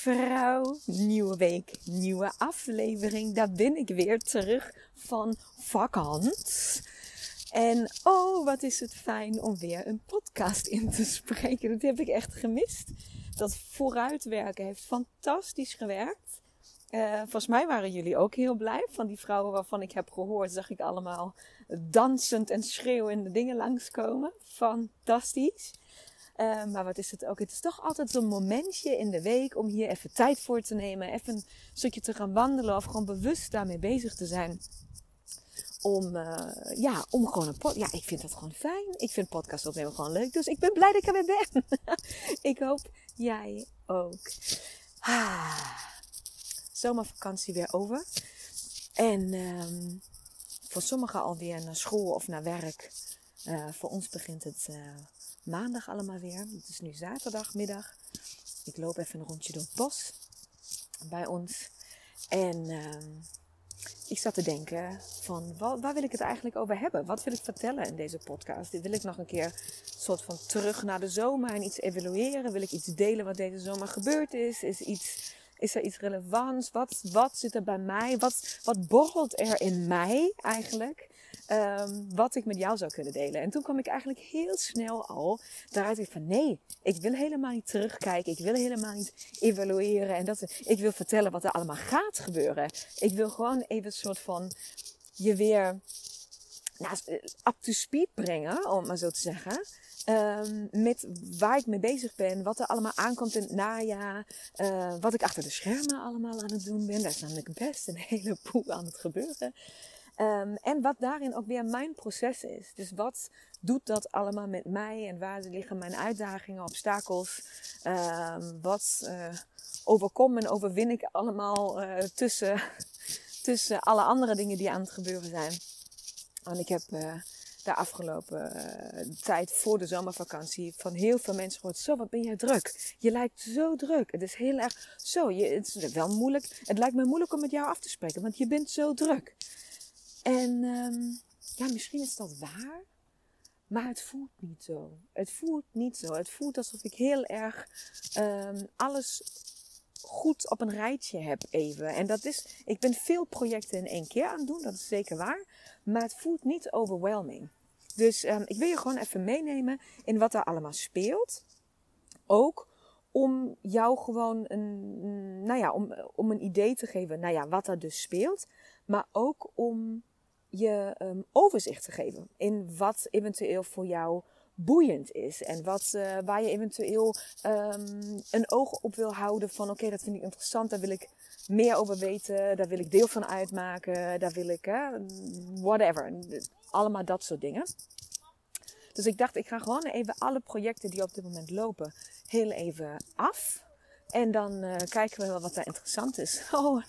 vrouw. Nieuwe week, nieuwe aflevering. Daar ben ik weer terug van vakant. En oh, wat is het fijn om weer een podcast in te spreken. Dat heb ik echt gemist. Dat vooruitwerken heeft fantastisch gewerkt. Uh, volgens mij waren jullie ook heel blij. Van die vrouwen waarvan ik heb gehoord, zag ik allemaal dansend en schreeuwende dingen langskomen. Fantastisch. Uh, maar wat is het ook? Het is toch altijd zo'n momentje in de week om hier even tijd voor te nemen. Even een stukje te gaan wandelen of gewoon bewust daarmee bezig te zijn. Om, uh, ja, om gewoon een podcast. Ja, ik vind dat gewoon fijn. Ik vind podcast opnemen gewoon leuk. Dus ik ben blij dat ik er weer ben. ik hoop jij ook. Ah, zomervakantie weer over. En um, voor sommigen alweer naar school of naar werk. Uh, voor ons begint het maandag allemaal weer. Het is nu zaterdagmiddag. Ik loop even een rondje door het bos bij ons. En uh, ik zat te denken van waar, waar, wil ik het eigenlijk over hebben? Wat wil ik vertellen in deze podcast? Wil ik nog een keer soort van terug naar de zomer en iets evalueren? Wil ik iets delen wat deze zomer gebeurd is? Is, iets, is er iets relevants? Wat, wat zit er bij mij? Wat, wat borrelt er in mij eigenlijk? Um, wat ik met jou zou kunnen delen. En toen kwam ik eigenlijk heel snel al daaruit van nee, ik wil helemaal niet terugkijken. Ik wil helemaal niet evalueren. En dat, ik wil vertellen wat er allemaal gaat gebeuren. Ik wil gewoon even een soort van je weer nou, up to speed brengen, om maar zo te zeggen. Um, met waar ik mee bezig ben, wat er allemaal aankomt in het najaar, uh, wat ik achter de schermen allemaal aan het doen ben. Daar is namelijk best een heleboel aan het gebeuren. Um, en wat daarin ook weer mijn proces is. Dus wat doet dat allemaal met mij en waar liggen mijn uitdagingen, obstakels? Um, wat uh, overkom en overwin ik allemaal uh, tussen, tussen alle andere dingen die aan het gebeuren zijn? Want ik heb uh, de afgelopen tijd voor de zomervakantie van heel veel mensen gehoord: Zo, wat ben jij druk? Je lijkt zo druk. Het is heel erg zo. Je, het is wel moeilijk. Het lijkt me moeilijk om met jou af te spreken, want je bent zo druk. En um, ja, misschien is dat waar. Maar het voelt niet zo. Het voelt niet zo. Het voelt alsof ik heel erg um, alles goed op een rijtje heb even. En dat is, ik ben veel projecten in één keer aan het doen, dat is zeker waar. Maar het voelt niet overwhelming. Dus um, ik wil je gewoon even meenemen in wat er allemaal speelt. Ook om jou gewoon een, nou ja, om, om een idee te geven, nou ja, wat er dus speelt. Maar ook om je um, overzicht te geven in wat eventueel voor jou boeiend is. En wat, uh, waar je eventueel um, een oog op wil houden van oké, dat vind ik interessant, daar wil ik meer over weten, daar wil ik deel van uitmaken, daar wil ik, whatever. Allemaal dat soort dingen. Dus ik dacht, ik ga gewoon even alle projecten die op dit moment lopen, heel even af. En dan uh, kijken we wel wat daar interessant is. Oh,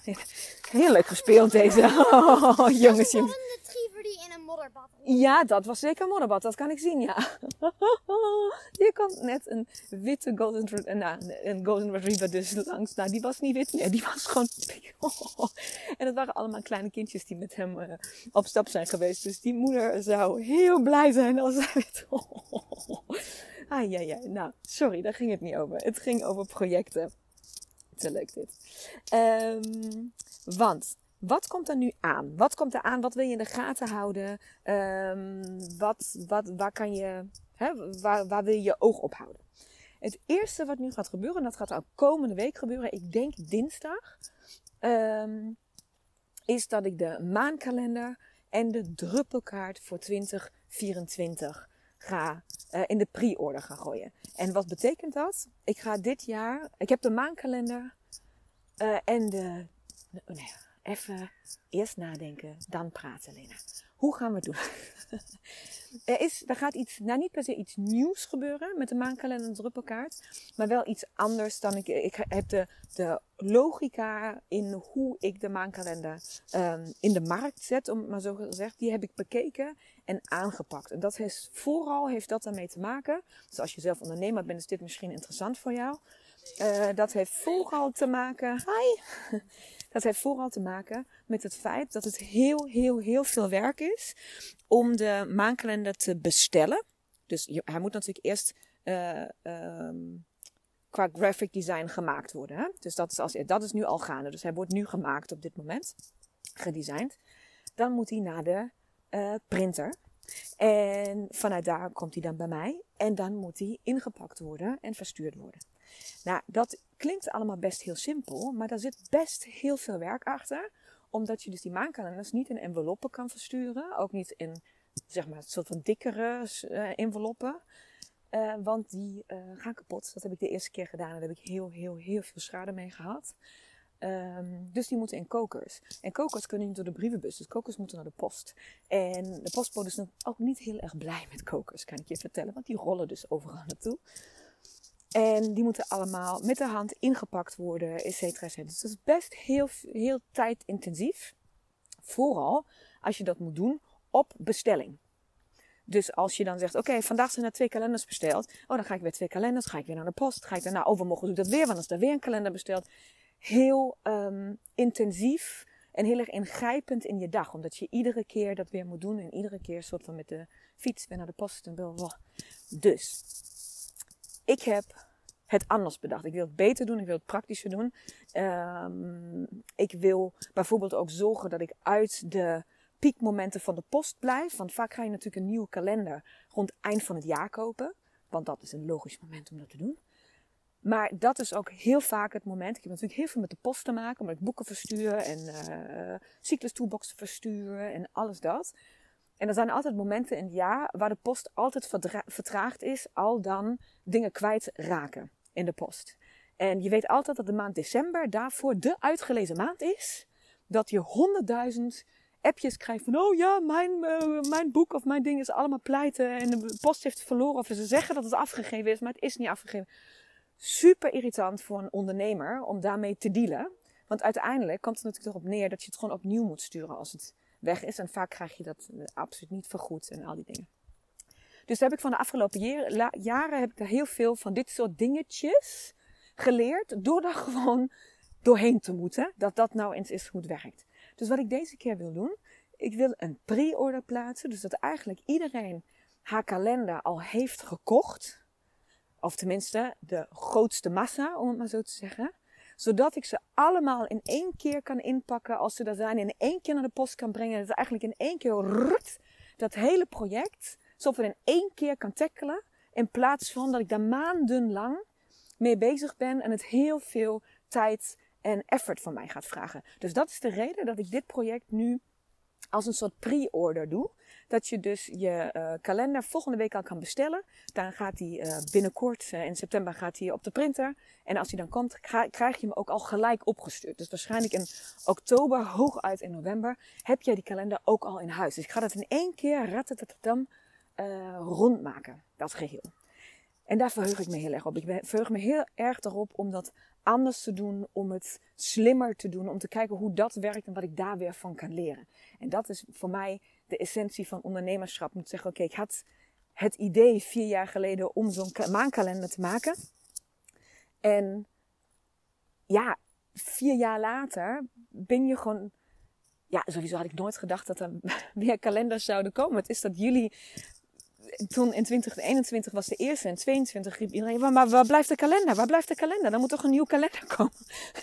heel leuk gespeeld deze. Oh, jongens. Een retriever die in een modderbad Ja, dat was zeker een modderbad. Dat kan ik zien, ja. Hier komt net een witte golden, uh, nou, een golden retriever dus langs. Nou, die was niet wit meer. Die was gewoon... En dat waren allemaal kleine kindjes die met hem uh, op stap zijn geweest. Dus die moeder zou heel blij zijn als hij het... Ah ja, ja. Nou, sorry, daar ging het niet over. Het ging over projecten. Te leuk dit. Um, want wat komt er nu aan? Wat komt er aan? Wat wil je in de gaten houden? Um, wat, wat, waar, kan je, hè, waar, waar wil je je oog op houden? Het eerste wat nu gaat gebeuren, en dat gaat ook komende week gebeuren, ik denk dinsdag, um, is dat ik de maankalender en de druppelkaart voor 2024 ga uh, in de pre-order gaan gooien. En wat betekent dat? Ik ga dit jaar, ik heb de maankalender uh, en de, nee, even eerst nadenken, dan praten Lena. Hoe gaan we het doen? er, is, er gaat iets, nou niet per se iets nieuws gebeuren met de maankalender en de druppelkaart. Maar wel iets anders dan ik. Ik heb de, de logica in hoe ik de maankalender um, in de markt zet, om het maar zo gezegd. Die heb ik bekeken en aangepakt. En dat heeft, vooral heeft dat daarmee te maken. Dus als je zelf ondernemer bent, is dit misschien interessant voor jou. Uh, dat heeft vooral te maken. Hi! Dat heeft vooral te maken met het feit dat het heel, heel, heel veel werk is om de maankalender te bestellen. Dus hij moet natuurlijk eerst uh, um, qua graphic design gemaakt worden. Dus dat is, als, dat is nu al gaande. Dus hij wordt nu gemaakt op dit moment, gedesigned. Dan moet hij naar de uh, printer. En vanuit daar komt hij dan bij mij. En dan moet hij ingepakt worden en verstuurd worden. Nou, dat klinkt allemaal best heel simpel, maar daar zit best heel veel werk achter. Omdat je dus die maankalenders niet in enveloppen kan versturen. Ook niet in, zeg maar, een soort van dikkere uh, enveloppen. Uh, want die gaan kapot. Dat heb ik de eerste keer gedaan en daar heb ik heel, heel, heel veel schade mee gehad. Um, dus die moeten in kokers. En kokers kunnen niet door de brievenbus. Dus kokers moeten naar de post. En de postbode is ook niet heel erg blij met kokers, kan ik je vertellen. Want die rollen dus overal naartoe. En die moeten allemaal met de hand ingepakt worden, et cetera, et cetera. Dus dat is best heel, heel tijdintensief. Vooral als je dat moet doen op bestelling. Dus als je dan zegt, oké, vandaag zijn er twee kalenders besteld. Oh, dan ga ik weer twee kalenders, ga ik weer naar de post. Ga ik daarna, overmorgen doe ik dat weer, want is er weer een kalender besteld. Heel um, intensief en heel erg ingrijpend in je dag. Omdat je iedere keer dat weer moet doen. En iedere keer soort van met de fiets weer naar de post. En blah, Dus, ik heb het anders bedacht. Ik wil het beter doen, ik wil het praktischer doen. Um, ik wil bijvoorbeeld ook zorgen dat ik uit de piekmomenten van de post blijf. Want vaak ga je natuurlijk een nieuwe kalender rond eind van het jaar kopen. Want dat is een logisch moment om dat te doen. Maar dat is ook heel vaak het moment. Ik heb natuurlijk heel veel met de post te maken, omdat ik boeken verstuur en uh, cyclus toolboxen verstuur en alles dat. En er zijn altijd momenten in het jaar waar de post altijd vertraagd is, al dan dingen kwijt raken in de post. En je weet altijd dat de maand december daarvoor de uitgelezen maand is. Dat je honderdduizend appjes krijgt van, oh ja, mijn, uh, mijn boek of mijn ding is allemaal pleiten en de post heeft verloren. Of ze zeggen dat het afgegeven is, maar het is niet afgegeven. Super irritant voor een ondernemer om daarmee te dealen. Want uiteindelijk komt het natuurlijk erop neer dat je het gewoon opnieuw moet sturen als het weg is. En vaak krijg je dat absoluut niet vergoed en al die dingen. Dus daar heb ik van de afgelopen jaren heb ik heel veel van dit soort dingetjes geleerd. Door daar gewoon doorheen te moeten. Dat dat nou eens is het werkt. Dus wat ik deze keer wil doen. Ik wil een pre-order plaatsen. Dus dat eigenlijk iedereen haar kalender al heeft gekocht. Of tenminste de grootste massa, om het maar zo te zeggen zodat ik ze allemaal in één keer kan inpakken als ze er zijn. In één keer naar de post kan brengen. Dat eigenlijk in één keer rut, dat hele project. Zodat we in één keer kan tackelen. In plaats van dat ik daar maandenlang mee bezig ben. En het heel veel tijd en effort van mij gaat vragen. Dus dat is de reden dat ik dit project nu als een soort pre-order doe. Dat je dus je uh, kalender volgende week al kan bestellen. Dan gaat hij uh, binnenkort, uh, in september, gaat hij op de printer. En als hij dan komt, krijg je hem ook al gelijk opgestuurd. Dus waarschijnlijk in oktober, hooguit in november, heb jij die kalender ook al in huis. Dus ik ga dat in één keer ratatatam rondmaken, dat geheel. En daar verheug ik me heel erg op. Ik verheug me heel erg erop om dat anders te doen, om het slimmer te doen, om te kijken hoe dat werkt en wat ik daar weer van kan leren. En dat is voor mij de essentie van ondernemerschap. Te zeggen, oké, ik had het idee vier jaar geleden om zo'n maankalender te maken. En ja, vier jaar later ben je gewoon. Ja, sowieso had ik nooit gedacht dat er meer kalenders zouden komen. Het is dat jullie. Toen in 2021 was de eerste en 22 riep iedereen: maar, maar waar blijft de kalender? Waar blijft de kalender? Dan moet toch een nieuw kalender komen?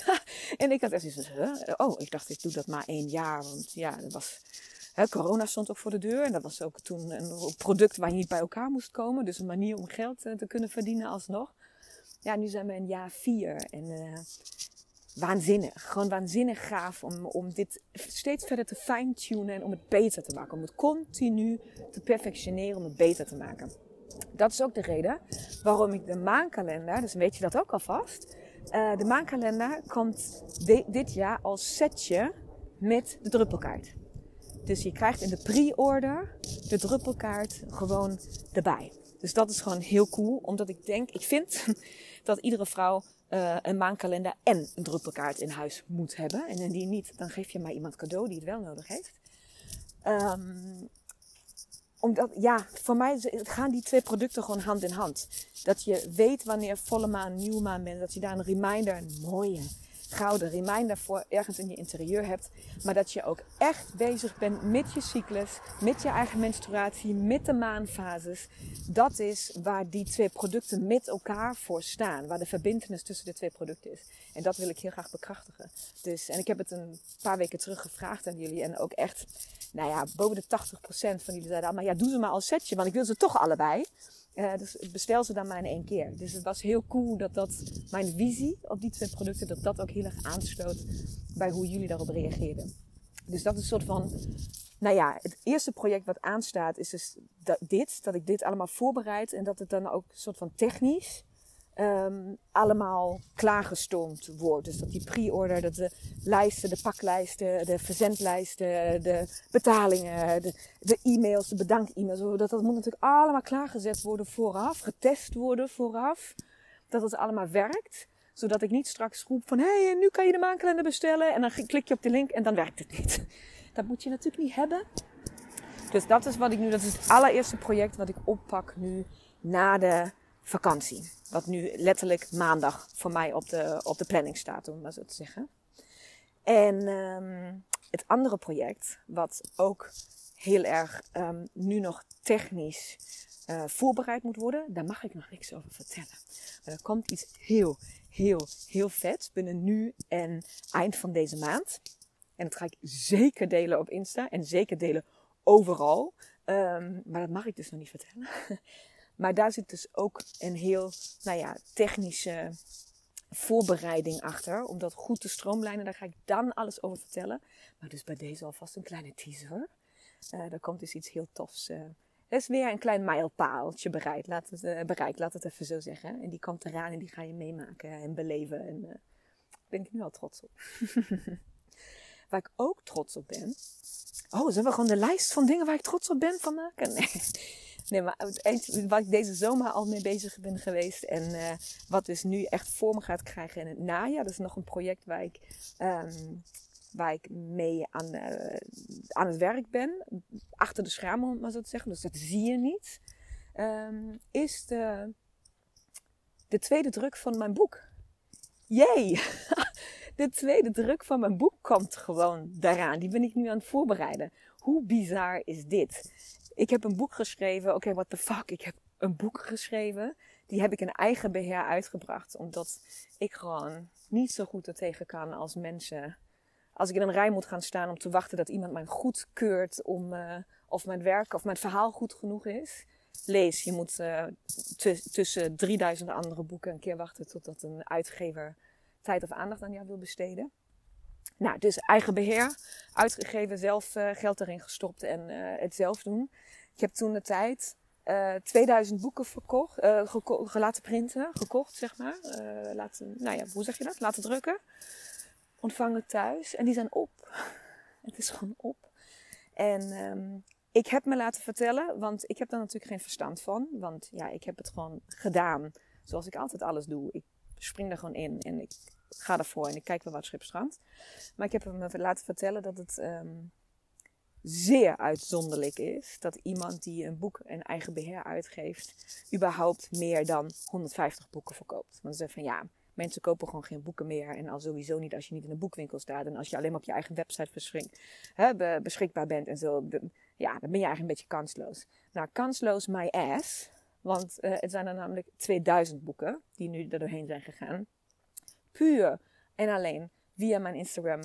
en ik had echt zoiets van: oh, ik dacht, ik doe dat maar één jaar. Want ja, was corona stond ook voor de deur. En dat was ook toen een product waar je niet bij elkaar moest komen. Dus een manier om geld eh, te kunnen verdienen alsnog. Ja, nu zijn we in jaar vier. En uh, waanzinnig. Gewoon waanzinnig gaaf om, om dit steeds verder te fine-tunen en om het beter te maken. Om het continu te perfectioneren, om het beter te maken. Dat is ook de reden waarom ik de maankalender, dus weet je dat ook alvast. Uh, de maankalender komt dit jaar als setje met de druppelkaart. Dus je krijgt in de pre-order de druppelkaart gewoon erbij. Dus dat is gewoon heel cool, omdat ik denk, ik vind dat iedere vrouw uh, een maankalender en een druppelkaart in huis moet hebben. En indien niet, dan geef je maar iemand cadeau die het wel nodig heeft. Um, omdat, ja, voor mij gaan die twee producten gewoon hand in hand. Dat je weet wanneer volle maan, nieuwe maan bent. Dat je daar een reminder, een mooie, gouden reminder voor ergens in je interieur hebt. Maar dat je ook echt bezig bent met je cyclus, met je eigen menstruatie, met de maanfases. Dat is waar die twee producten met elkaar voor staan. Waar de verbindenis tussen de twee producten is. En dat wil ik heel graag bekrachtigen. Dus, en ik heb het een paar weken terug gevraagd aan jullie. En ook echt, nou ja, boven de 80% van jullie zeiden, maar ja, doe ze maar als setje, want ik wil ze toch allebei. Uh, dus bestel ze dan maar in één keer. Dus het was heel cool dat dat, mijn visie op die twee producten, dat dat ook heel erg aansloot bij hoe jullie daarop reageerden. Dus dat is een soort van, nou ja, het eerste project wat aanstaat is dus dat, dit, dat ik dit allemaal voorbereid en dat het dan ook soort van technisch um, allemaal klaargestoomd wordt. Dus dat die pre-order, dat de lijsten, de paklijsten, de verzendlijsten, de betalingen, de, de e-mails, de bedank-e-mails, dat, dat moet natuurlijk allemaal klaargezet worden vooraf, getest worden vooraf. Dat het allemaal werkt. Zodat ik niet straks roep van, hé, hey, nu kan je de maankalender bestellen. En dan klik je op de link en dan werkt het niet. Dat moet je natuurlijk niet hebben. Dus dat is wat ik nu, dat is het allereerste project wat ik oppak nu na de vakantie. Wat nu letterlijk maandag voor mij op de, op de planning staat, om maar zo te zeggen. En um, het andere project, wat ook heel erg um, nu nog technisch uh, voorbereid moet worden, daar mag ik nog niks over vertellen. Maar er komt iets heel, heel, heel vet binnen nu en eind van deze maand. En dat ga ik zeker delen op Insta en zeker delen overal. Um, maar dat mag ik dus nog niet vertellen. Maar daar zit dus ook een heel, nou ja, technische voorbereiding achter. Om dat goed te stroomlijnen. Daar ga ik dan alles over vertellen. Maar dus bij deze alvast een kleine teaser. Uh, er komt dus iets heel tofs. Uh, is weer een klein mijlpaaltje bereikt laat, het, uh, bereikt, laat het even zo zeggen. En die komt eraan en die ga je meemaken en beleven. En daar ben ik nu al trots op. waar ik ook trots op ben. Oh, zullen we gewoon de lijst van dingen waar ik trots op ben van maken? Nee, maar wat ik deze zomer al mee bezig ben geweest. En uh, wat dus nu echt vorm gaat krijgen in het najaar. Dat is nog een project waar ik, um, waar ik mee aan, uh, aan het werk ben. Achter de schermen, maar zo te zeggen. Dus dat zie je niet. Um, is de, de tweede druk van mijn boek. Jee! De tweede druk van mijn boek komt gewoon daaraan. Die ben ik nu aan het voorbereiden. Hoe bizar is dit? Ik heb een boek geschreven. Oké, okay, what the fuck? Ik heb een boek geschreven. Die heb ik in eigen beheer uitgebracht. Omdat ik gewoon niet zo goed er tegen kan als mensen. Als ik in een rij moet gaan staan om te wachten dat iemand mij goedkeurt om uh, of mijn werk of mijn verhaal goed genoeg is. Lees, je moet uh, tussen 3000 andere boeken een keer wachten totdat een uitgever tijd of aandacht aan jou wil besteden. Nou, dus eigen beheer, uitgegeven, zelf uh, geld erin gestopt en het zelf doen. Ik heb toen de tijd uh, eh, 2000 boeken verkocht, uh, laten printen, gekocht zeg maar. Uh, laten, nou ja, hoe zeg je dat? Laten drukken. Ontvangen thuis. En die zijn op. Het is gewoon op. En um, ik heb me laten vertellen, want ik heb daar natuurlijk geen verstand van. Want ja, ik heb het gewoon gedaan zoals ik altijd alles doe. Ik spring er gewoon in en ik ga ervoor en ik kijk wel wat schipstrand. Maar ik heb me laten vertellen dat het um, zeer uitzonderlijk is dat iemand die een boek in eigen beheer uitgeeft, überhaupt meer dan 150 boeken verkoopt. Want ze zeggen van ja, mensen kopen gewoon geen boeken meer. En al sowieso niet als je niet in een boekwinkel staat. En als je alleen maar op je eigen website hè, beschikbaar bent en zo. Ja, dan ben je eigenlijk een beetje kansloos. Nou, kansloos my ass. Want uh, het zijn er namelijk 2000 boeken die nu er doorheen zijn gegaan. Puur en alleen via mijn Instagram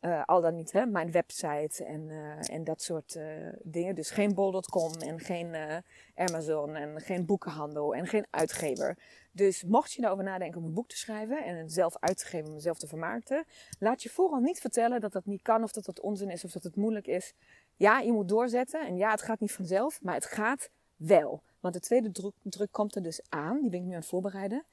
Uh, al dan niet hè, mijn website en, uh, en dat soort uh, dingen. Dus geen bol.com en geen Amazon en geen boekenhandel en geen uitgever. Dus mocht je erover nadenken om een boek te schrijven en het zelf uit te geven om mezelf te vermarkten, laat je vooral niet vertellen dat dat niet kan of dat dat onzin is of dat het moeilijk is. Ja, je moet doorzetten en ja, het gaat niet vanzelf, maar het gaat wel. Want de tweede druk, druk komt er dus aan, die ben ik nu aan het voorbereiden.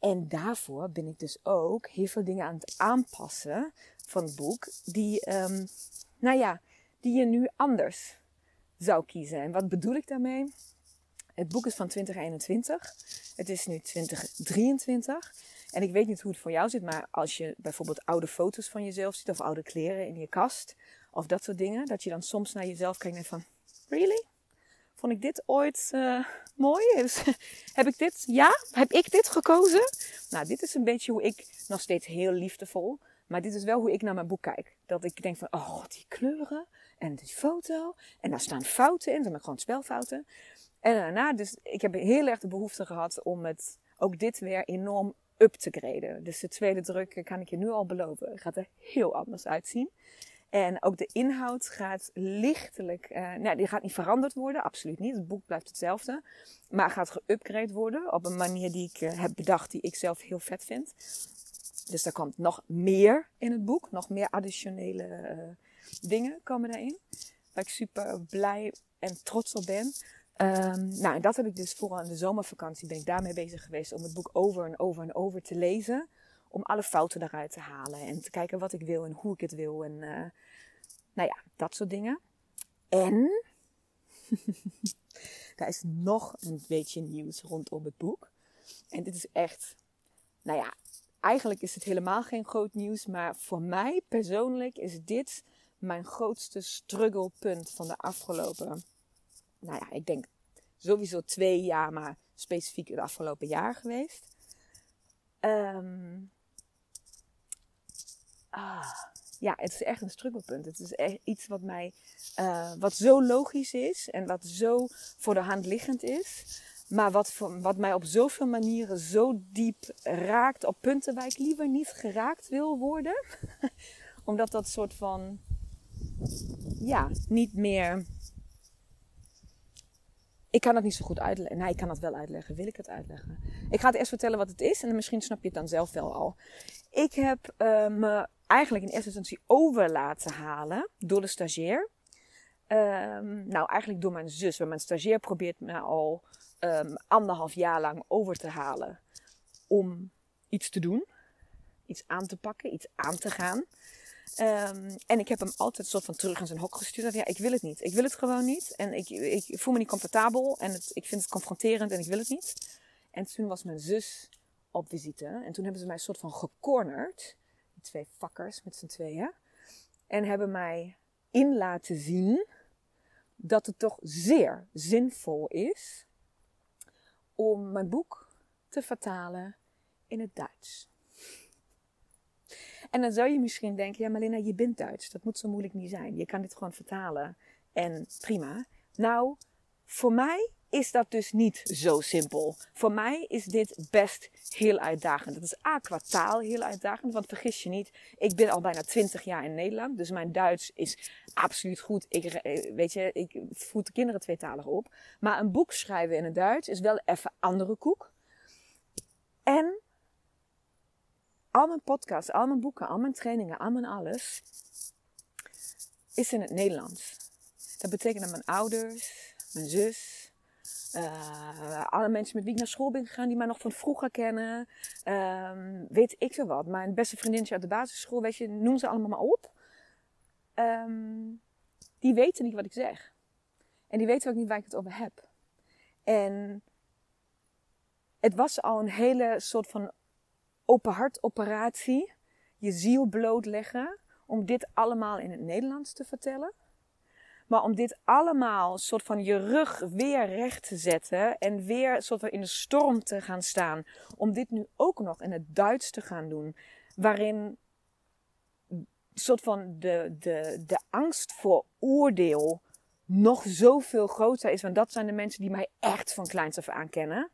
En daarvoor ben ik dus ook heel veel dingen aan het aanpassen van het boek, die, um, nou ja, die je nu anders zou kiezen. En wat bedoel ik daarmee? Het boek is van 2021. Het is nu 2023. En ik weet niet hoe het voor jou zit, maar als je bijvoorbeeld oude foto's van jezelf ziet of oude kleren in je kast of dat soort dingen, dat je dan soms naar jezelf kijkt en van, really? Vond ik dit ooit uh, mooi? heb ik dit, ja? Heb ik dit gekozen? Nou, dit is een beetje hoe ik nog steeds heel liefdevol, maar dit is wel hoe ik naar mijn boek kijk. Dat ik denk van, oh, die kleuren en die foto en daar staan fouten in, dat zijn gewoon spelfouten. En daarna, dus ik heb heel erg de behoefte gehad om het, ook dit weer enorm up te graden. Dus de tweede druk, kan ik je nu al beloven, gaat er heel anders uitzien. En ook de inhoud gaat lichtelijk, uh, nou die gaat niet veranderd worden, absoluut niet. Het boek blijft hetzelfde. Maar gaat geupgrade worden op een manier die ik uh, heb bedacht, die ik zelf heel vet vind. Dus er komt nog meer in het boek, nog meer additionele uh, dingen komen daarin. Waar ik super blij en trots op ben. Um, nou, en dat heb ik dus vooral in de zomervakantie ben ik daarmee bezig geweest om het boek over en over en over te lezen. Om alle fouten eruit te halen en te kijken wat ik wil en hoe ik het wil. En uh, nou ja, dat soort dingen. En daar is nog een beetje nieuws rondom het boek. En dit is echt, nou ja, eigenlijk is het helemaal geen groot nieuws. Maar voor mij persoonlijk is dit mijn grootste strugglepunt van de afgelopen nou ja, ik denk sowieso twee jaar, maar specifiek het afgelopen jaar geweest. Um, ah, ja, het is echt een strubbelpunt. Het is echt iets wat mij, uh, wat zo logisch is en wat zo voor de hand liggend is. Maar wat, wat mij op zoveel manieren zo diep raakt op punten waar ik liever niet geraakt wil worden. Omdat dat soort van, ja, niet meer ik kan het niet zo goed uitleggen. Nee, ik kan het wel uitleggen. Wil ik het uitleggen? Ik ga het eerst vertellen wat het is en misschien snap je het dan zelf wel al. Ik heb uh, me eigenlijk in eerste instantie over laten halen door de stagiair. Um, nou, eigenlijk door mijn zus. Want mijn stagiair probeert me al um, anderhalf jaar lang over te halen om iets te doen. Iets aan te pakken, iets aan te gaan. Um, en ik heb hem altijd soort van terug in zijn hok gestuurd. Ja, ik wil het niet. Ik wil het gewoon niet. En ik, ik voel me niet comfortabel. En het, ik vind het confronterend en ik wil het niet. En toen was mijn zus op visite. En toen hebben ze mij een soort van gecornerd. Twee fakkers met z'n tweeën. En hebben mij in laten zien dat het toch zeer zinvol is om mijn boek te vertalen in het Duits. En dan zou je misschien denken, ja Marlena, je bent Duits. Dat moet zo moeilijk niet zijn. Je kan dit gewoon vertalen. En prima. Nou, voor mij is dat dus niet zo simpel. Voor mij is dit best heel uitdagend. Het is A, qua taal heel uitdagend. Want vergis je niet, ik ben al bijna 20 jaar in Nederland. Dus mijn Duits is absoluut goed. Ik, eh, weet je, ik voed de kinderen tweetalig op. Maar een boek schrijven in het Duits is wel even andere koek. En al mijn podcasts, al mijn boeken, al mijn trainingen, al mijn alles is in het Nederlands. Dat betekent dat mijn ouders, mijn zus, uh, alle mensen met wie ik naar school ben gegaan, die mij nog van vroeger kennen, um, weet ik veel wat. Mijn beste vriendinnetje uit de basisschool, weet je, noem ze allemaal maar op. Um, die weten niet wat ik zeg. En die weten ook niet waar ik het over heb. En het was al een hele soort van open hart operatie, je ziel blootleggen om dit allemaal in het Nederlands te vertellen. Maar om dit allemaal soort van je rug weer recht te zetten en weer soort van in de storm te gaan staan. Om dit nu ook nog in het Duits te gaan doen. Waarin soort van de, de, de angst voor oordeel nog zoveel groter is. Want dat zijn de mensen die mij echt van kleins af aan kennen.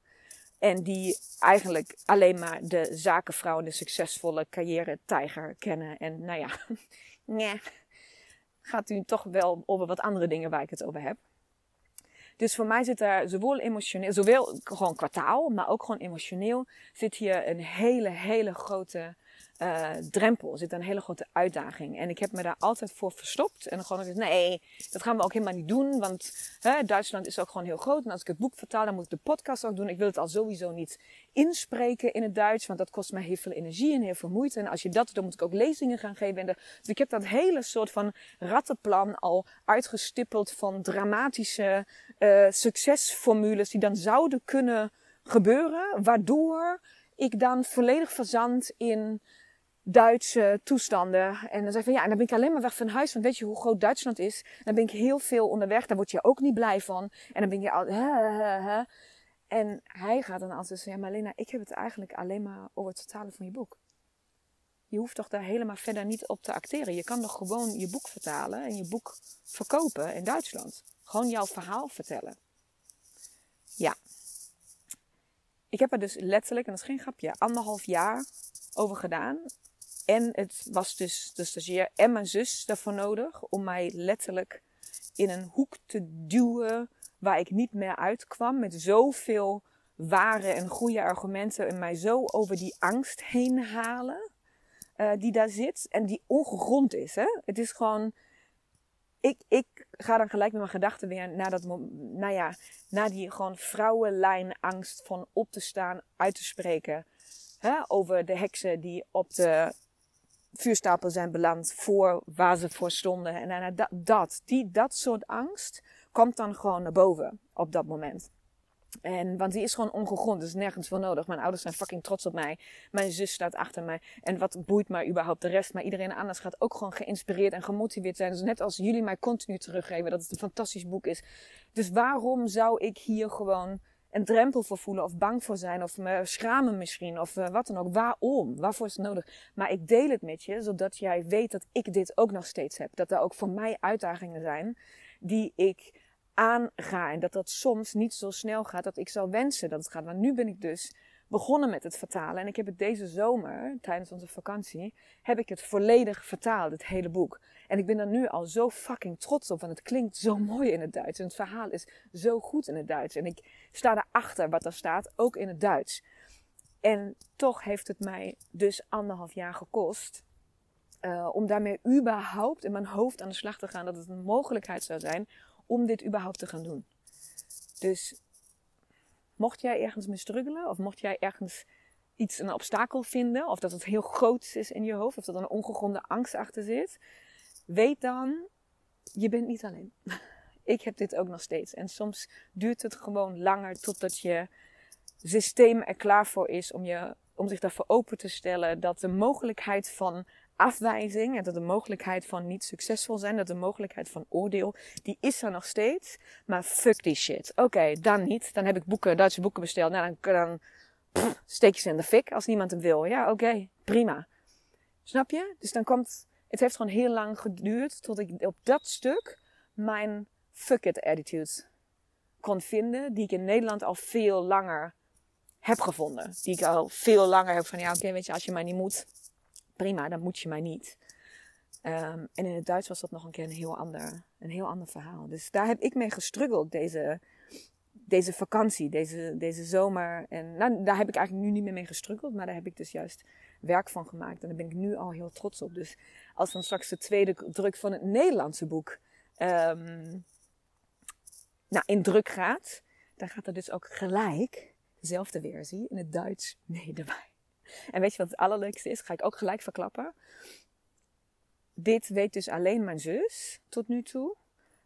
En die eigenlijk alleen maar de zakenvrouw en de succesvolle carrière-tijger kennen. En nou ja, nee, gaat u toch wel over wat andere dingen waar ik het over heb. Dus voor mij zit daar zowel emotioneel, zowel gewoon kwartaal, maar ook gewoon emotioneel, zit hier een hele, hele grote uh, drempel, zit een hele grote uitdaging. En ik heb me daar altijd voor verstopt. En dan gewoon gezegd, nee, dat gaan we ook helemaal niet doen. Want hè, Duitsland is ook gewoon heel groot. En als ik het boek vertaal, dan moet ik de podcast ook doen. Ik wil het al sowieso niet inspreken in het Duits. Want dat kost mij heel veel energie en heel veel moeite. En als je dat doet, dan moet ik ook lezingen gaan geven. Dus ik heb dat hele soort van rattenplan al uitgestippeld van dramatische uh, succesformules die dan zouden kunnen gebeuren. Waardoor ik dan volledig verzand in Duitse toestanden. En dan zei van ja, en dan ben ik alleen maar weg van huis. Want weet je hoe groot Duitsland is? dan ben ik heel veel onderweg. Daar word je ook niet blij van. En dan ben je al. En hij gaat dan altijd zeggen: Ja, maar Lena, ik heb het eigenlijk alleen maar over het vertalen van je boek. Je hoeft toch daar helemaal verder niet op te acteren. Je kan toch gewoon je boek vertalen en je boek verkopen in Duitsland. Gewoon jouw verhaal vertellen. Ja. Ik heb er dus letterlijk, en dat is geen grapje, anderhalf jaar over gedaan en het was dus de stagiair en mijn zus daarvoor nodig om mij letterlijk in een hoek te duwen waar ik niet meer uitkwam. Met zoveel ware en goede argumenten en mij zo over die angst heen halen uh, die daar zit en die ongegrond is. Hè? Het is gewoon. Ik, ik ga dan gelijk met mijn gedachten weer naar dat, nou ja, naar die gewoon vrouwenlijn angst van op te staan, uit te spreken. Hè, over de heksen die op de vuurstapel zijn beland voor waar ze voor stonden. En, dat, dat, die, dat soort angst komt dan gewoon naar boven op dat moment. En, want die is gewoon ongegrond, dus nergens voor nodig. Mijn ouders zijn fucking trots op mij. Mijn zus staat achter mij. En wat boeit mij überhaupt de rest? Maar iedereen anders gaat ook gewoon geïnspireerd en gemotiveerd zijn. Dus net als jullie mij continu teruggeven dat het een fantastisch boek is. Dus waarom zou ik hier gewoon een drempel voor voelen of bang voor zijn of me schamen misschien of uh, wat dan ook. Waarom? Waarvoor is het nodig? Maar ik deel het met je zodat jij weet dat ik dit ook nog steeds heb. Dat er ook voor mij uitdagingen zijn die ik aanga en dat dat soms niet zo snel gaat dat ik zou wensen dat het gaat. Maar nu ben ik dus begonnen met het vertalen. En ik heb het deze zomer, tijdens onze vakantie, heb ik het volledig vertaald, het hele boek. En ik ben er nu al zo fucking trots op, want het klinkt zo mooi in het Duits. En het verhaal is zo goed in het Duits. En ik sta erachter wat er staat, ook in het Duits. En toch heeft het mij dus anderhalf jaar gekost uh, om daarmee überhaupt in mijn hoofd aan de slag te gaan dat het een mogelijkheid zou zijn om dit überhaupt te gaan doen. Dus mocht jij ergens mee struggelen of mocht jij ergens iets, een obstakel vinden, of dat het heel groot is in je hoofd, of dat er een ongegronde angst achter zit, weet dan, je bent niet alleen. Ik heb dit ook nog steeds. En soms duurt het gewoon langer totdat je systeem er klaar voor is om, je, om zich daarvoor open te stellen dat de mogelijkheid van afwijzing en dat de mogelijkheid van niet succesvol zijn, dat de mogelijkheid van oordeel, die is er nog steeds. Maar fuck die shit. Oké, dan niet. Dan heb ik boeken, Duitse boeken besteld. Nou, dan, dan pff, steek je ze in de fik als niemand hem wil. Ja, oké, prima. Snap je? Dus dan komt, het heeft gewoon heel lang geduurd tot ik op dat stuk mijn fuck it attitude kon vinden, die ik in Nederland al veel langer heb gevonden. Die ik al veel langer heb van, ja oké, weet je, als je mij niet moet, prima, dan moet je mij niet. Um, en in het Duits was dat nog een keer een heel ander, een heel ander verhaal. Dus daar heb ik mee gestruggeld deze, deze vakantie, deze, deze zomer. En nou, daar heb ik eigenlijk nu niet meer mee gestruggeld, maar daar heb ik dus juist werk van gemaakt. En daar ben ik nu al heel trots op. Dus als dan straks de tweede druk van het Nederlandse boek um, nou, in druk gaat, dan gaat er dus ook gelijk dezelfde versie in het Duits erbij. En weet je wat het allerleukste is? Ga ik ook gelijk verklappen. Dit weet dus alleen mijn zus tot nu toe.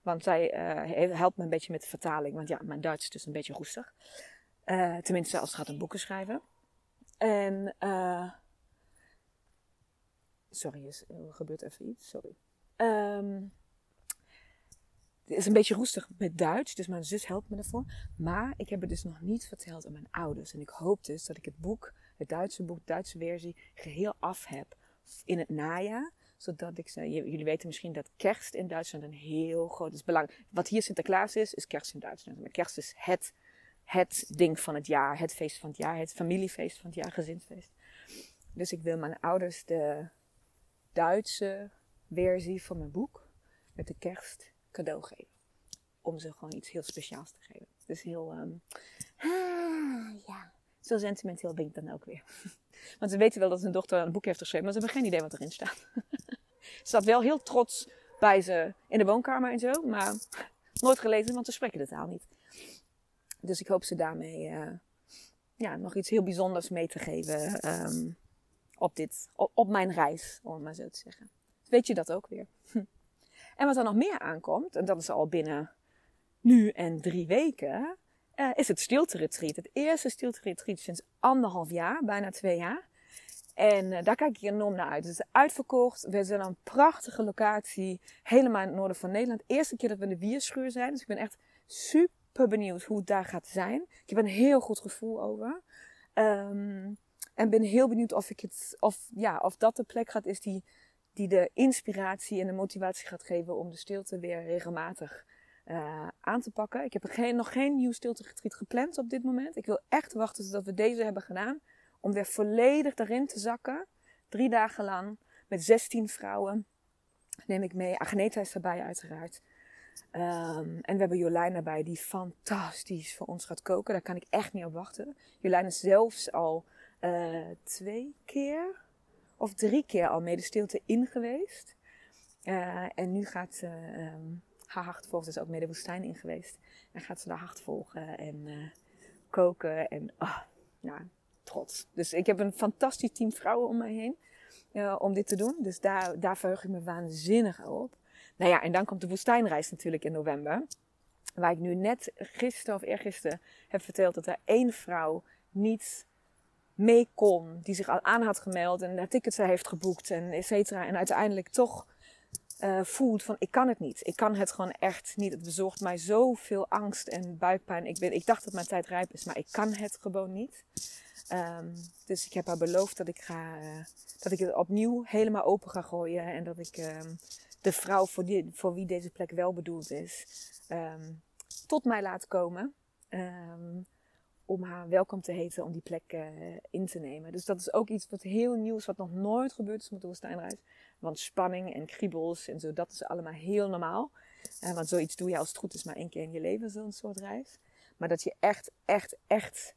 Want zij uh, helpt me een beetje met de vertaling. Want ja, mijn Duits is dus een beetje roestig. Uh, tenminste, als het gaat om boeken schrijven. En, uh, sorry, er gebeurt even iets. Sorry. Um, het is een beetje roestig met Duits, dus mijn zus helpt me ervoor. Maar ik heb het dus nog niet verteld aan mijn ouders. En ik hoop dus dat ik het boek, het Duitse boek, Duitse versie, geheel af heb in het najaar. Zodat ik ze, jullie weten misschien dat kerst in Duitsland een heel groot is belang. Wat hier Sinterklaas is, is kerst in Duitsland. Maar kerst is het, het ding van het jaar, het feest van het jaar, het familiefeest van het jaar, gezinsfeest. Dus ik wil mijn ouders de Duitse versie van mijn boek met de kerst cadeau geven. Om ze gewoon iets heel speciaals te geven. Dus heel, um, ja, zo sentimenteel ben ik dan ook weer. Want ze weten wel dat zijn dochter een boek heeft geschreven, maar ze hebben geen idee wat erin staat. ze staat wel heel trots bij ze in de woonkamer en zo, maar nooit gelezen, want ze spreken de taal niet. Dus ik hoop ze daarmee uh, ja, nog iets heel bijzonders mee te geven um, op, dit, op, op, mijn reis, om het maar zo te zeggen. Weet je dat ook weer? En wat er nog meer aankomt, en dat is al binnen nu en drie weken, uh, is het stilte retreat. Het eerste stilte retreat sinds anderhalf jaar, bijna twee jaar. En uh, daar kijk ik enorm naar uit. Het is uitverkocht. We zijn een prachtige locatie, helemaal in het noorden van Nederland. Eerste keer dat we in de Wierschuur zijn, dus ik ben echt super benieuwd hoe het daar gaat zijn. Ik heb een heel goed gevoel over. Um, en ben heel benieuwd of, ik het, of, ja, of dat de plek gaat is die, die de inspiratie en de motivatie gaat geven om de stilte weer regelmatig uh, aan te pakken. Ik heb geen, nog geen nieuw stiltegetreat gepland op dit moment. Ik wil echt wachten tot we deze hebben gedaan. Om weer volledig erin te zakken. Drie dagen lang met 16 vrouwen neem ik mee. Agneta is erbij uiteraard. Um, en we hebben Jolijn erbij die fantastisch voor ons gaat koken. Daar kan ik echt niet op wachten. Jolijn is zelfs al uh, twee keer of drie keer al mee de stilte in geweest. Uh, en nu gaat ze um, haar hart volgen. Ze is ook mee de woestijn in geweest. En gaat ze haar hart volgen en uh, koken. En oh, nou, trots. Dus ik heb een fantastisch team vrouwen om mij heen. Uh, om dit te doen. Dus daar, daar verheug ik me waanzinnig op. Nou ja, en dan komt de woestijnreis natuurlijk in november. Waar ik nu net gisteren of eergisteren heb verteld dat er één vrouw niet mee kon. Die zich al aan had gemeld en de tickets heeft geboekt en et cetera. En uiteindelijk toch uh, voelt van ik kan het niet. Ik kan het gewoon echt niet. Het bezorgt mij zoveel angst en buikpijn. Ik, ben, ik dacht dat mijn tijd rijp is, maar ik kan het gewoon niet. Um, dus ik heb haar beloofd dat ik, ga, uh, dat ik het opnieuw helemaal open ga gooien. En dat ik um, de vrouw voor, die, voor wie deze plek wel bedoeld is, um, tot mij laat komen. Om haar welkom te heten om die plek uh, in te nemen. Dus dat is ook iets wat heel nieuw is, wat nog nooit gebeurd is met de woestijnreis. Want spanning en kriebels en zo, dat is allemaal heel normaal. Uh, want zoiets doe je als het goed is maar één keer in je leven, zo'n soort reis. Maar dat je echt, echt, echt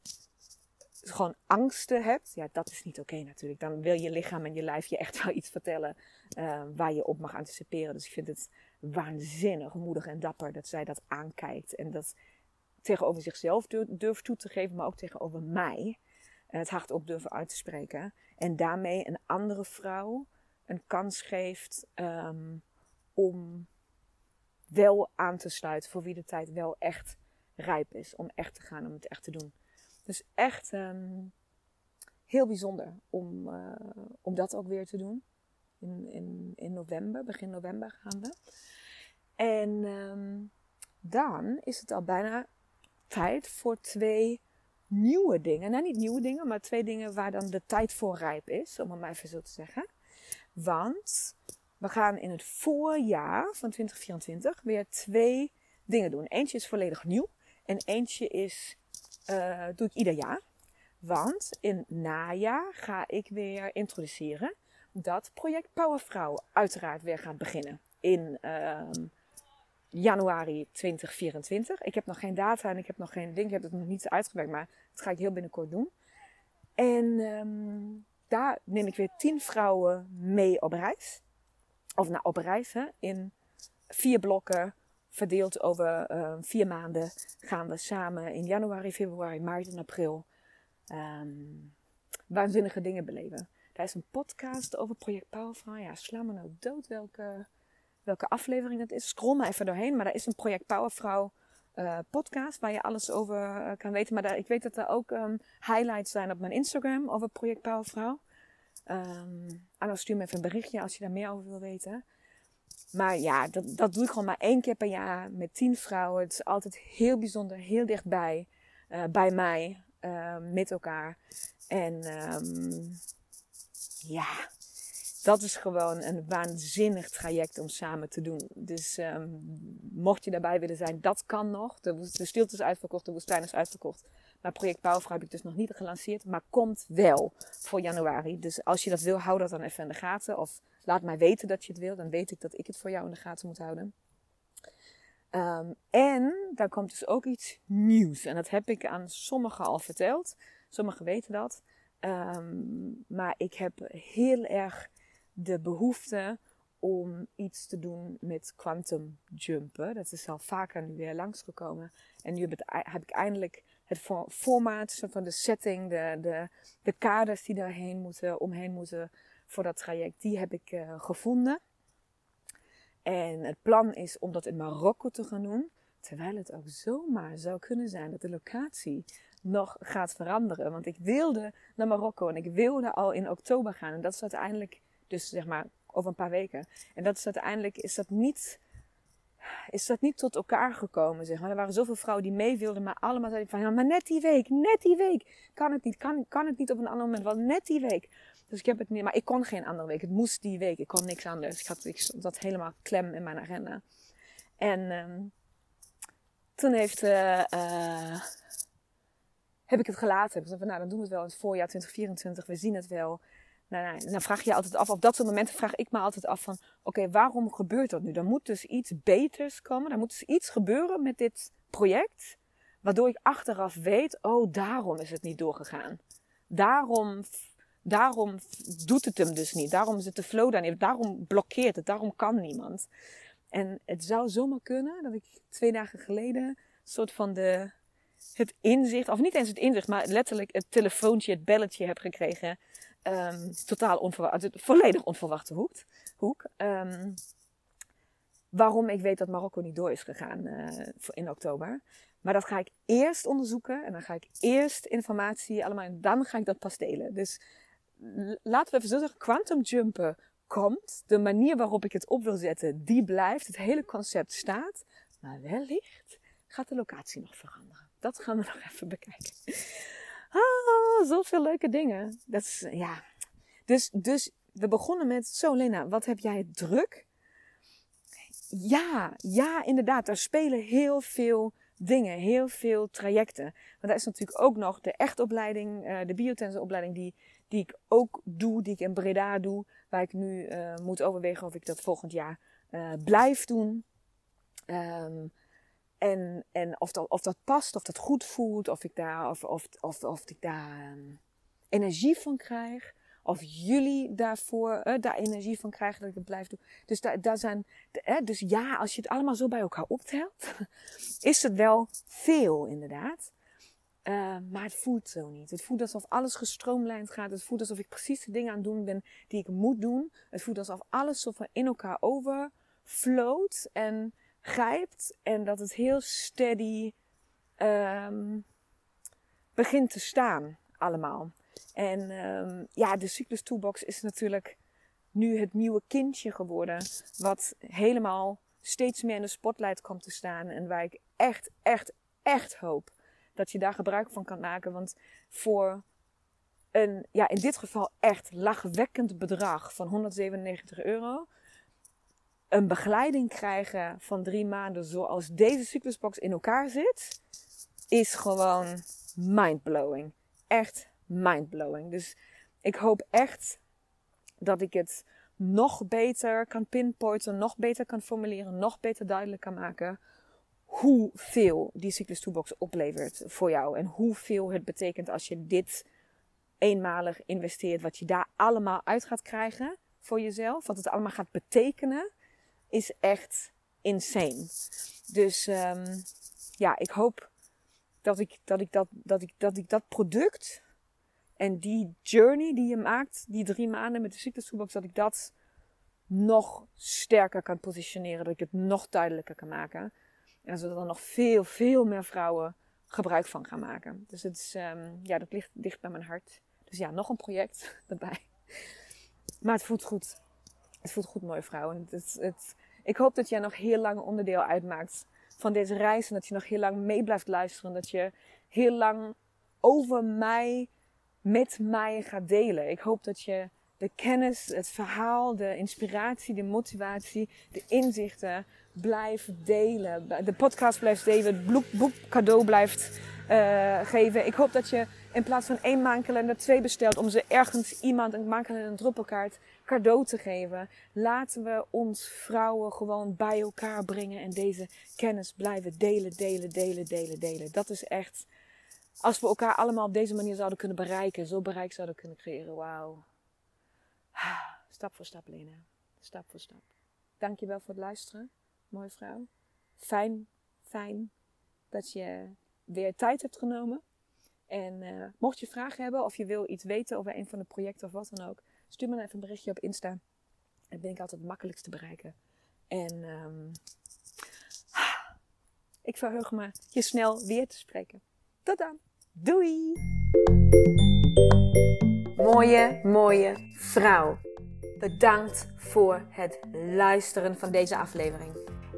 gewoon angsten hebt, ja, dat is niet oké natuurlijk. Dan wil je lichaam en je lijf je echt wel iets vertellen uh, waar je op mag anticiperen. Dus ik vind het waanzinnig moedig en dapper dat zij dat aankijkt. En dat tegenover zichzelf durft toe te geven, maar ook tegenover mij. Het hart op durven uit te spreken. En daarmee een andere vrouw een kans geeft um, om wel aan te sluiten. Voor wie de tijd wel echt rijp is. Om echt te gaan, om het echt te doen. Dus echt um, heel bijzonder om, uh, om dat ook weer te doen. In, in, in november, begin november gaan we. En um, dan is het al bijna tijd voor twee nieuwe dingen. Nou, niet nieuwe dingen, maar twee dingen waar dan de tijd voor rijp is, om het maar even zo te zeggen. Want we gaan in het voorjaar van 2024 weer twee dingen doen. Eentje is volledig nieuw en eentje is, uh, doe ik ieder jaar. Want in najaar ga ik weer introduceren dat project Powervrouw uiteraard weer gaat beginnen. In uh, januari 2024. Ik heb nog geen data en ik heb nog geen ding. Ik heb het nog niet uitgewerkt, maar dat ga ik heel binnenkort doen. En um, daar neem ik weer tien vrouwen mee op reis. Of nou, op reis, hè. In vier blokken, verdeeld over uh, vier maanden, gaan we samen in januari, februari, maart en april um, waanzinnige dingen beleven. Daar is een podcast over Project Powervrouw. Ja, sla me nou dood welke, welke aflevering het is. Scroll maar even doorheen. Maar daar is een Project Powervrouw uh, podcast waar je alles over uh, kan weten. Maar ik weet dat er ook um, highlights zijn op mijn Instagram over Project Powervrouw. Um, en stuur me even een berichtje als je daar meer over wil weten. Maar ja, dat, dat doe ik gewoon maar één keer per jaar met tien vrouwen. Het is altijd heel bijzonder, heel dichtbij. Uh, bij mij, uh, met elkaar. En um, ja, dat is gewoon een waanzinnig traject om samen te doen. Dus um, mocht je daarbij willen zijn, dat kan nog. De, de stilte is uitverkocht, de woestijn is uitverkocht. Maar project Bouwvrouw heb ik dus nog niet gelanceerd, maar komt wel voor januari. Dus als je dat wil, hou dat dan even in de gaten. Of laat mij weten dat je het wil. Dan weet ik dat ik het voor jou in de gaten moet houden. Ehm, en daar komt dus ook iets nieuws. En dat heb ik aan sommigen al verteld. Sommigen weten dat. Ehm, maar ik heb heel erg de behoefte om iets te doen met quantum jumpen. Dat is al vaker nu weer langsgekomen. En nu heb, ik eindelijk het formaat van de setting, de, de, de kaders die daarheen moeten, omheen moeten voor dat traject, die heb ik uh, gevonden. En het plan is om dat in Marokko te gaan doen. Terwijl het ook zomaar zou kunnen zijn dat de locatie nog gaat veranderen. Want ik wilde naar Marokko en ik wilde al in oktober gaan. En dat is uiteindelijk, dus zeg maar over een paar weken. En dat is uiteindelijk, is dat niet, is dat niet tot elkaar gekomen. Zeg maar. Er waren zoveel vrouwen die mee wilden, maar allemaal zeiden van, maar net die week, net die week. Kan het niet, kan, kan het niet op een ander moment, wel net die week. Dus ik heb het niet, maar ik kon geen andere week. Het moest die week. Ik kon niks anders. Ik had ik, dat helemaal klem in mijn agenda. En um, toen heeft, uh, uh, heb ik het gelaten. Ik zei van, nou, dan doen we het wel in het voorjaar 2024. We zien het wel. Nou, nou, dan vraag je je altijd af. Op dat soort momenten vraag ik me altijd af van, oké, waarom gebeurt dat nu? Er moet dus iets beters komen. Er moet dus iets gebeuren met dit project. Waardoor ik achteraf weet, oh, daarom is het niet doorgegaan. Daarom Daarom doet het hem dus niet. Daarom zit de flow daar niet. Daarom blokkeert het. Daarom kan niemand. En het zou zomaar kunnen dat ik twee dagen geleden een soort van de, het inzicht, of niet eens het inzicht, maar letterlijk het telefoontje, het belletje heb gekregen. Um, totaal onverwacht, volledig onverwachte hoek. hoek. Um, waarom ik weet dat Marokko niet door is gegaan uh, in oktober. Maar dat ga ik eerst onderzoeken en dan ga ik eerst informatie allemaal en dan ga ik dat pas delen. Dus laten we even zo zeggen, quantum jumpen komt. De manier waarop ik het op wil zetten, die blijft. Het hele concept staat. Maar wellicht gaat de locatie nog veranderen. Dat gaan we nog even bekijken. Ah, zoveel leuke dingen. Dat is, ja. Dus, dus we begonnen met, zo Lena, wat heb jij druk? Ja, ja, inderdaad. Er spelen heel veel dingen, heel veel trajecten. Want daar is natuurlijk ook nog de echtopleiding, uh, de biotensenopleiding die die ik ook doe, die ik in Breda doe, waar ik nu uh, moet overwegen of ik dat volgend jaar uh, blijf doen. Um, en en of, dat, of dat past, of dat goed voelt, of ik daar, of, of, of, of ik daar um, energie van krijg. Of jullie daarvoor uh, daar energie van krijgen dat ik het blijf doen. Dus, daar, zijn, dus ja, als je het allemaal zo bij elkaar optelt, is het wel veel inderdaad. Uh, maar het voelt zo niet. Het voelt alsof alles gestroomlijnd gaat. Het voelt alsof ik precies de dingen aan het doen ben die ik moet doen. Het voelt alsof alles zo in elkaar overfloot en grijpt. En dat het heel steady um, begint te staan allemaal. En um, ja, de Cyclus Toolbox is natuurlijk nu het nieuwe kindje geworden. Wat helemaal steeds meer in de spotlight komt te staan. En waar ik echt, echt, echt hoop dat je daar gebruik van kan maken. Want voor een, ja, in dit geval echt lachwekkend bedrag van 197 euro. Een begeleiding krijgen van drie maanden zoals deze cyclusbox in elkaar zit, is gewoon mindblowing. Echt mindblowing. Dus ik hoop echt dat ik het nog beter kan pinpointen, nog beter kan formuleren, nog beter duidelijk kan maken hoeveel die Cyclus Toolbox oplevert voor jou. En hoeveel het betekent als je dit eenmalig investeert. Wat je daar allemaal uit gaat krijgen voor jezelf. Wat het allemaal gaat betekenen. Is echt insane. Dus um, ja, ik hoop dat ik dat, ik dat, dat, ik, dat ik dat product en die journey die je maakt, die drie maanden met de Cyclus Toolbox, dat ik dat nog sterker kan positioneren. Dat ik het nog duidelijker kan maken. En zodat er nog veel, veel meer vrouwen gebruik van gaan maken. Dus het is, um, ja, dat ligt dicht bij mijn hart. Dus ja, nog een project erbij. Maar het voelt goed. Het voelt goed, mooie vrouwen. Het, het, ik hoop dat jij nog heel lang onderdeel uitmaakt van deze reis. En dat je nog heel lang mee blijft luisteren. Dat je heel lang over mij, met mij gaat delen. Ik hoop dat je de kennis, het verhaal, de inspiratie, de motivatie, de inzichten blijf delen. De podcast blijft delen, het boek, cadeau blijft eh, geven. Ik hoop dat je in plaats van één maandkalender twee bestelt om ze ergens iemand een maandkalender een druppelkaart cadeau te geven. Laten we ons vrouwen gewoon bij elkaar brengen en deze kennis blijven delen, delen, delen, delen, delen. Dat is echt, als we elkaar allemaal op deze manier zouden kunnen bereiken, zo bereik zouden kunnen creëren. Wauw. Stap voor stap, Lena. Stap voor stap. Dankjewel voor het luisteren, mooie vrouw. Fijn, fijn dat je weer tijd hebt genomen. En uh, mocht je vragen hebben of je wil iets weten over een van de projecten of wat dan ook, stuur me dan even een berichtje op Insta. Dan ben ik altijd het makkelijkst te bereiken. En um, ik verheug me je snel weer te spreken. Tot dan. Doei! Mooie, mooie vrouw. Bedankt voor het luisteren van deze aflevering.